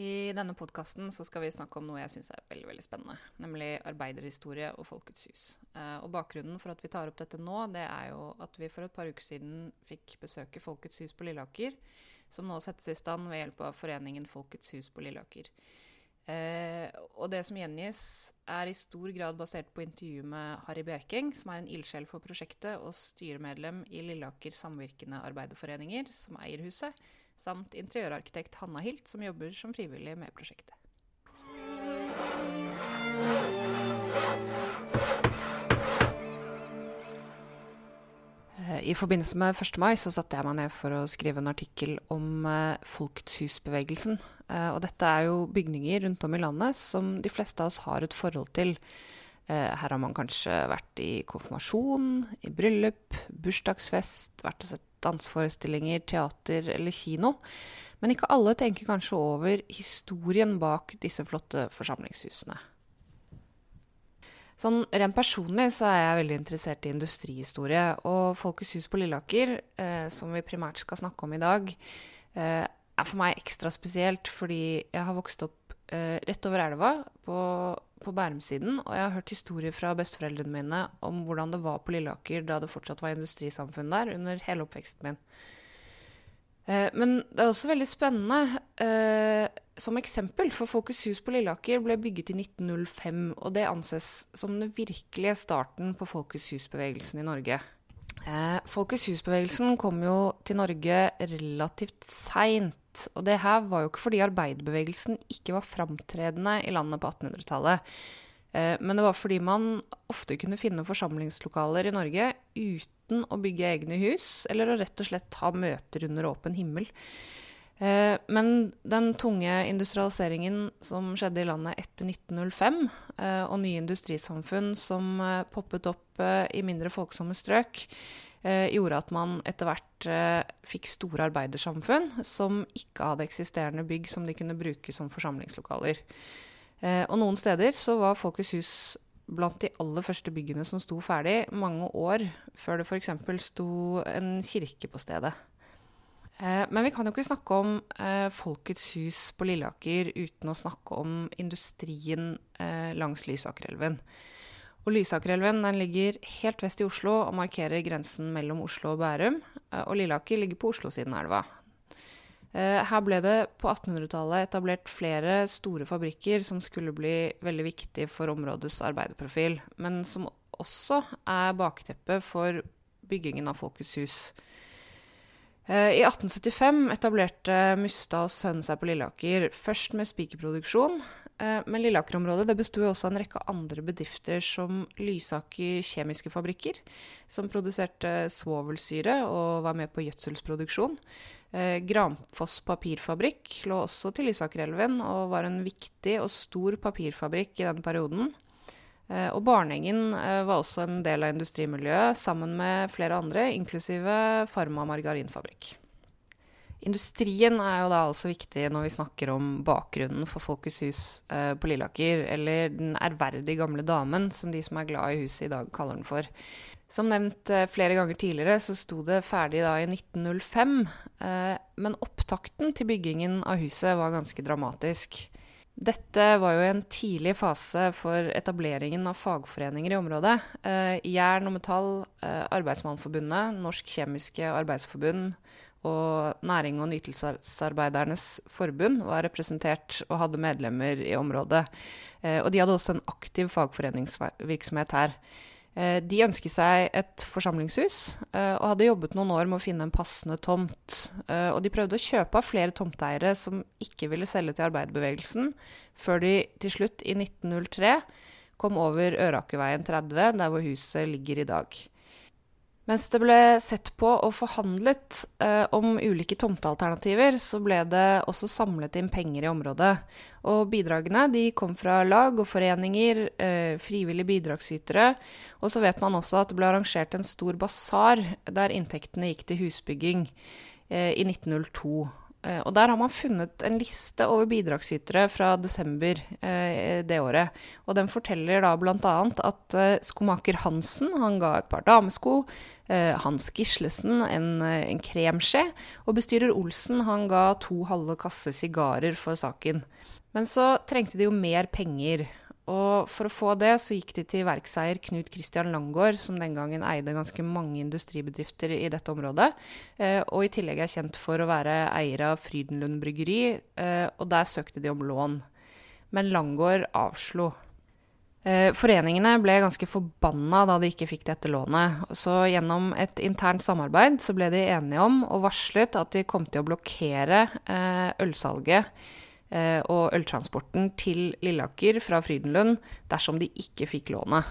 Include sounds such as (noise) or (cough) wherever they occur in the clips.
I denne podkasten skal vi snakke om noe jeg syns er veldig veldig spennende. Nemlig arbeiderhistorie og Folkets hus. Eh, og Bakgrunnen for at vi tar opp dette nå, det er jo at vi for et par uker siden fikk besøke Folkets hus på Lilleaker, som nå settes i stand ved hjelp av foreningen Folkets hus på Lilleaker. Eh, og det som gjengis, er i stor grad basert på intervju med Harry Bjerking, som er en ildsjel for prosjektet og styremedlem i Lilleaker samvirkende arbeiderforeninger, som eier huset samt interiørarkitekt Hanna Hilt, som jobber som frivillig med prosjektet. Eh, I forbindelse med 1. mai så satte jeg meg ned for å skrive en artikkel om eh, Folketshusbevegelsen. Eh, og dette er jo bygninger rundt om i landet som de fleste av oss har et forhold til. Her har man kanskje vært i konfirmasjon, i bryllup, bursdagsfest, vært og sett danseforestillinger, teater eller kino. Men ikke alle tenker kanskje over historien bak disse flotte forsamlingshusene. Sånn Rent personlig så er jeg veldig interessert i industrihistorie. Og Folkets hus på Lilleaker, eh, som vi primært skal snakke om i dag, eh, er for meg ekstra spesielt fordi jeg har vokst opp eh, rett over elva på på Bærumsiden, og jeg har hørt historier fra besteforeldrene mine om hvordan det var på Lilleaker da det fortsatt var industrisamfunn der, under hele oppveksten min. Eh, men det er også veldig spennende eh, som eksempel, for Folkets hus på Lilleaker ble bygget i 1905, og det anses som den virkelige starten på Folkets hus-bevegelsen i Norge. Eh, Folkets hus-bevegelsen kom jo til Norge relativt seint og det her var jo ikke fordi arbeiderbevegelsen ikke var framtredende i landet på 1800-tallet. Eh, men det var fordi man ofte kunne finne forsamlingslokaler i Norge uten å bygge egne hus, eller å rett og slett ha møter under åpen himmel. Eh, men den tunge industrialiseringen som skjedde i landet etter 1905, eh, og nye industrisamfunn som poppet opp i mindre folksomme strøk, eh, gjorde at man etter hvert eh, fikk store arbeidersamfunn som ikke hadde eksisterende bygg som de kunne bruke som forsamlingslokaler. Eh, og noen steder så var Folkets hus blant de aller første byggene som sto ferdig, mange år før det f.eks. sto en kirke på stedet. Eh, men vi kan jo ikke snakke om eh, Folkets hus på Lilleaker uten å snakke om industrien eh, langs Lysakerelven. Og Lysakerelven ligger helt vest i Oslo og markerer grensen mellom Oslo og Bærum. Og Lilleaker ligger på Oslo-siden av elva. Her ble det på 1800-tallet etablert flere store fabrikker som skulle bli veldig viktige for områdets arbeiderprofil, men som også er bakteppet for byggingen av Folkets hus. Eh, I 1875 etablerte Mustad og Sønn seg på Lilleaker, først med spikerproduksjon, Eh, men Lilleaker-området besto også av en rekke andre bedrifter, som Lysaker Kjemiske Fabrikker, som produserte svovelsyre og var med på gjødselsproduksjon. Gramfoss Granfoss Papirfabrikk lå også til Lysakerelven og var en viktig og stor papirfabrikk i den perioden. Eh, og Barnengen var også en del av industrimiljøet, sammen med flere andre, inklusive Farma margarinfabrikk. Industrien er jo da også viktig når vi snakker om bakgrunnen for Folkets hus eh, på Lilleaker, eller den ærverdige gamle damen, som de som er glad i huset i dag kaller den for. Som nevnt eh, flere ganger tidligere, så sto det ferdig da i 1905, eh, men opptakten til byggingen av huset var ganske dramatisk. Dette var jo en tidlig fase for etableringen av fagforeninger i området. Eh, Jern og Metall, eh, Arbeidsmannforbundet, Norsk Kjemiske Arbeidsforbund og Næring- og nytelsesarbeidernes forbund var representert og hadde medlemmer i området. Eh, og de hadde også en aktiv fagforeningsvirksomhet her. Eh, de ønsket seg et forsamlingshus eh, og hadde jobbet noen år med å finne en passende tomt. Og de prøvde å kjøpe av flere tomteeiere som ikke ville selge til arbeiderbevegelsen, før de til slutt, i 1903, kom over Ørakerveien 30, der hvor huset ligger i dag. Mens det ble sett på og forhandlet eh, om ulike tomtealternativer, så ble det også samlet inn penger i området. Og bidragene kom fra lag og foreninger, eh, frivillige bidragsytere. Og så vet man også at det ble arrangert en stor basar der inntektene gikk til husbygging eh, i 1902. Eh, og der har man funnet en liste over bidragsytere fra desember eh, det året. Og den forteller da bl.a. at eh, skomaker Hansen han ga et par damesko. Eh, Hans Gislesen en, eh, en kremskje. Og bestyrer Olsen han ga to halve kasse sigarer for saken. Men så trengte de jo mer penger. Og for å få det, så gikk de til verkseier Knut Christian Langgaard, som den gangen eide ganske mange industribedrifter i dette området. Eh, og i tillegg er kjent for å være eier av Frydenlund bryggeri. Eh, og der søkte de om lån. Men Langgaard avslo. Eh, foreningene ble ganske forbanna da de ikke fikk dette lånet. Så gjennom et internt samarbeid så ble de enige om og varslet at de kom til å blokkere eh, ølsalget og øltransporten til Lilleaker fra Frydenlund dersom de ikke fikk lånet.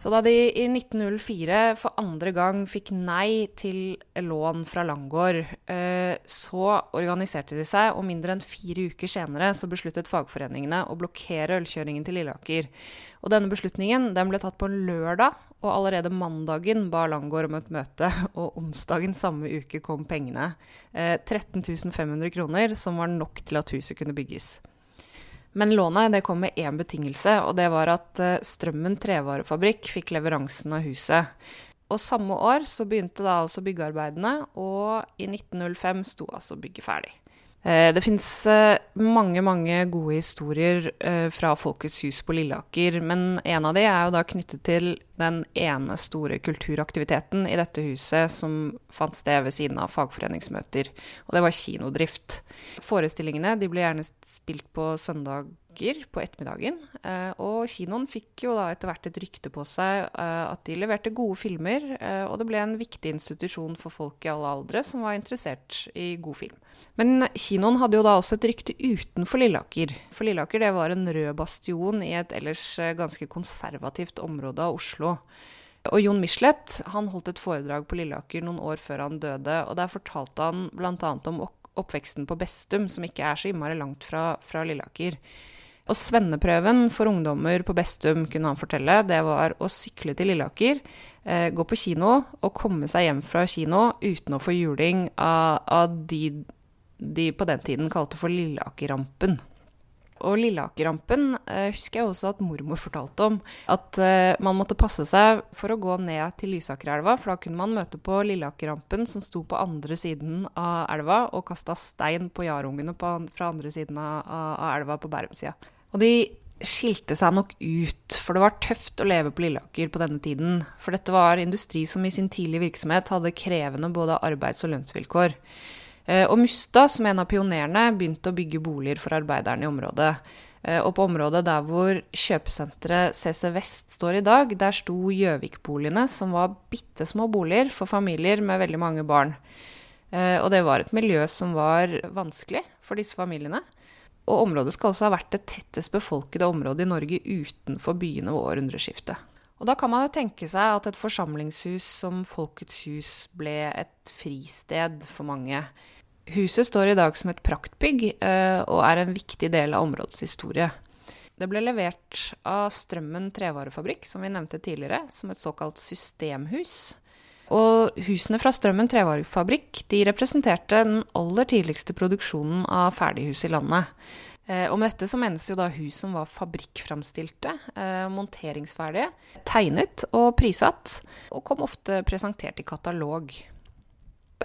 Så da de i 1904 for andre gang fikk nei til lån fra Langgaard, eh, så organiserte de seg, og mindre enn fire uker senere så besluttet fagforeningene å blokkere ølkjøringen til Lilleaker. Og denne beslutningen den ble tatt på en lørdag, og allerede mandagen ba Langgaard om et møte, (laughs) og onsdagen samme uke kom pengene. 13 eh, 500 kroner, som var nok til at huset kunne bygges. Men lånet det kom med én betingelse, og det var at uh, Strømmen trevarefabrikk fikk leveransen av huset. Og samme år så begynte da altså byggearbeidene, og i 1905 sto altså bygget ferdig. Eh, det fins eh, mange mange gode historier eh, fra Folkets hus på Lilleaker. Men en av de er jo da knyttet til den ene store kulturaktiviteten i dette huset som fant sted ved siden av fagforeningsmøter. Og det var kinodrift. Forestillingene de ble gjerne spilt på søndag på ettermiddagen. Eh, og kinoen fikk jo da etter hvert et rykte på seg eh, at de leverte gode filmer, eh, og det ble en viktig institusjon for folk i alle aldre som var interessert i god film. Men kinoen hadde jo da også et rykte utenfor Lilleaker. For Lilleaker det var en rød bastion i et ellers ganske konservativt område av Oslo. Og Jon Michelet han holdt et foredrag på Lilleaker noen år før han døde. og Der fortalte han bl.a. om oppveksten på Bestum, som ikke er så innmari langt fra, fra Lilleaker. Og svenneprøven for ungdommer på Bestum, kunne han fortelle, det var å sykle til Lilleaker, eh, gå på kino og komme seg hjem fra kino uten å få juling av, av de de på den tiden kalte for Lilleakerrampen. Og Lilleakerrampen eh, husker jeg også at mormor fortalte om. At eh, man måtte passe seg for å gå ned til Lysakerelva, for da kunne man møte på Lilleakerrampen som sto på andre siden av elva og kasta stein på jarungene på, fra andre siden av, av elva på Bærumsida. Og de skilte seg nok ut, for det var tøft å leve på Lilleaker på denne tiden. For dette var industri som i sin tidlige virksomhet hadde krevende både arbeids- og lønnsvilkår. Eh, og Mustad, som en av pionerene, begynte å bygge boliger for arbeiderne i området. Eh, og på området der hvor kjøpesenteret CC Vest står i dag, der sto Gjøvik-boligene, som var bitte små boliger for familier med veldig mange barn. Eh, og det var et miljø som var vanskelig for disse familiene. Og området skal også ha vært det tettest befolkede området i Norge utenfor byene ved århundreskiftet. Og da kan man jo tenke seg at et forsamlingshus som Folkets hus ble et fristed for mange. Huset står i dag som et praktbygg eh, og er en viktig del av områdets historie. Det ble levert av Strømmen trevarefabrikk, som vi nevnte tidligere, som et såkalt systemhus. Og husene fra Strømmen trevarefabrikk de representerte den aller tidligste produksjonen av ferdighus i landet. Eh, og med dette så menes jo da hus som var fabrikkframstilte, eh, monteringsferdige, tegnet og prissatt, og kom ofte presentert i katalog.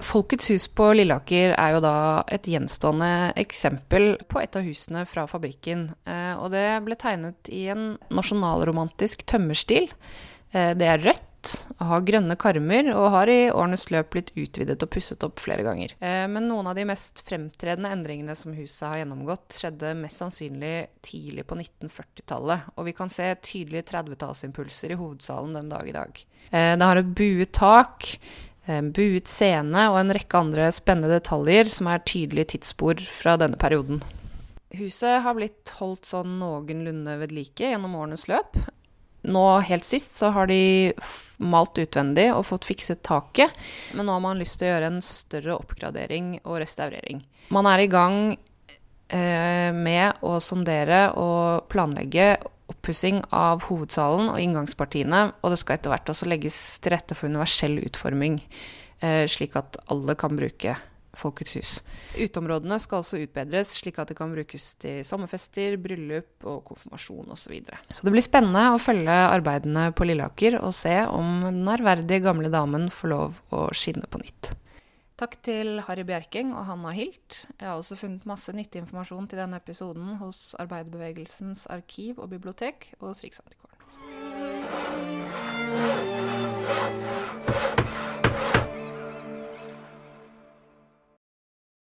Folkets hus på Lilleaker er jo da et gjenstående eksempel på et av husene fra fabrikken. Eh, og det ble tegnet i en nasjonalromantisk tømmerstil. Det er rødt har grønne karmer og har i årenes løp blitt utvidet og pusset opp flere ganger. Eh, men noen av de mest fremtredende endringene som huset har gjennomgått, skjedde mest sannsynlig tidlig på 1940-tallet, og vi kan se tydelige 30-tallsimpulser i hovedsalen den dag i dag. Eh, det har et buet tak, en buet scene og en rekke andre spennende detaljer som er tydelige tidsspor fra denne perioden. Huset har blitt holdt sånn noenlunde ved like gjennom årenes løp, nå helt sist så har de malt utvendig og fått fikset taket, men nå har man lyst til å gjøre en større oppgradering og restaurering. Man er i gang eh, med å sondere og planlegge oppussing av hovedsalen og inngangspartiene, og det skal etter hvert også legges til rette for universell utforming, eh, slik at alle kan bruke Folkets hus. Uteområdene skal også utbedres, slik at det kan brukes til sommerfester, bryllup og konfirmasjon osv. Så, videre. så det blir spennende å følge arbeidene på Lilleaker og se om den ærverdige gamle damen får lov å skinne på nytt. Takk til Harry Bjerking og Hanna Hilt. Jeg har også funnet masse nyttig informasjon til denne episoden hos Arbeiderbevegelsens arkiv og bibliotek og hos Riksantikvaren.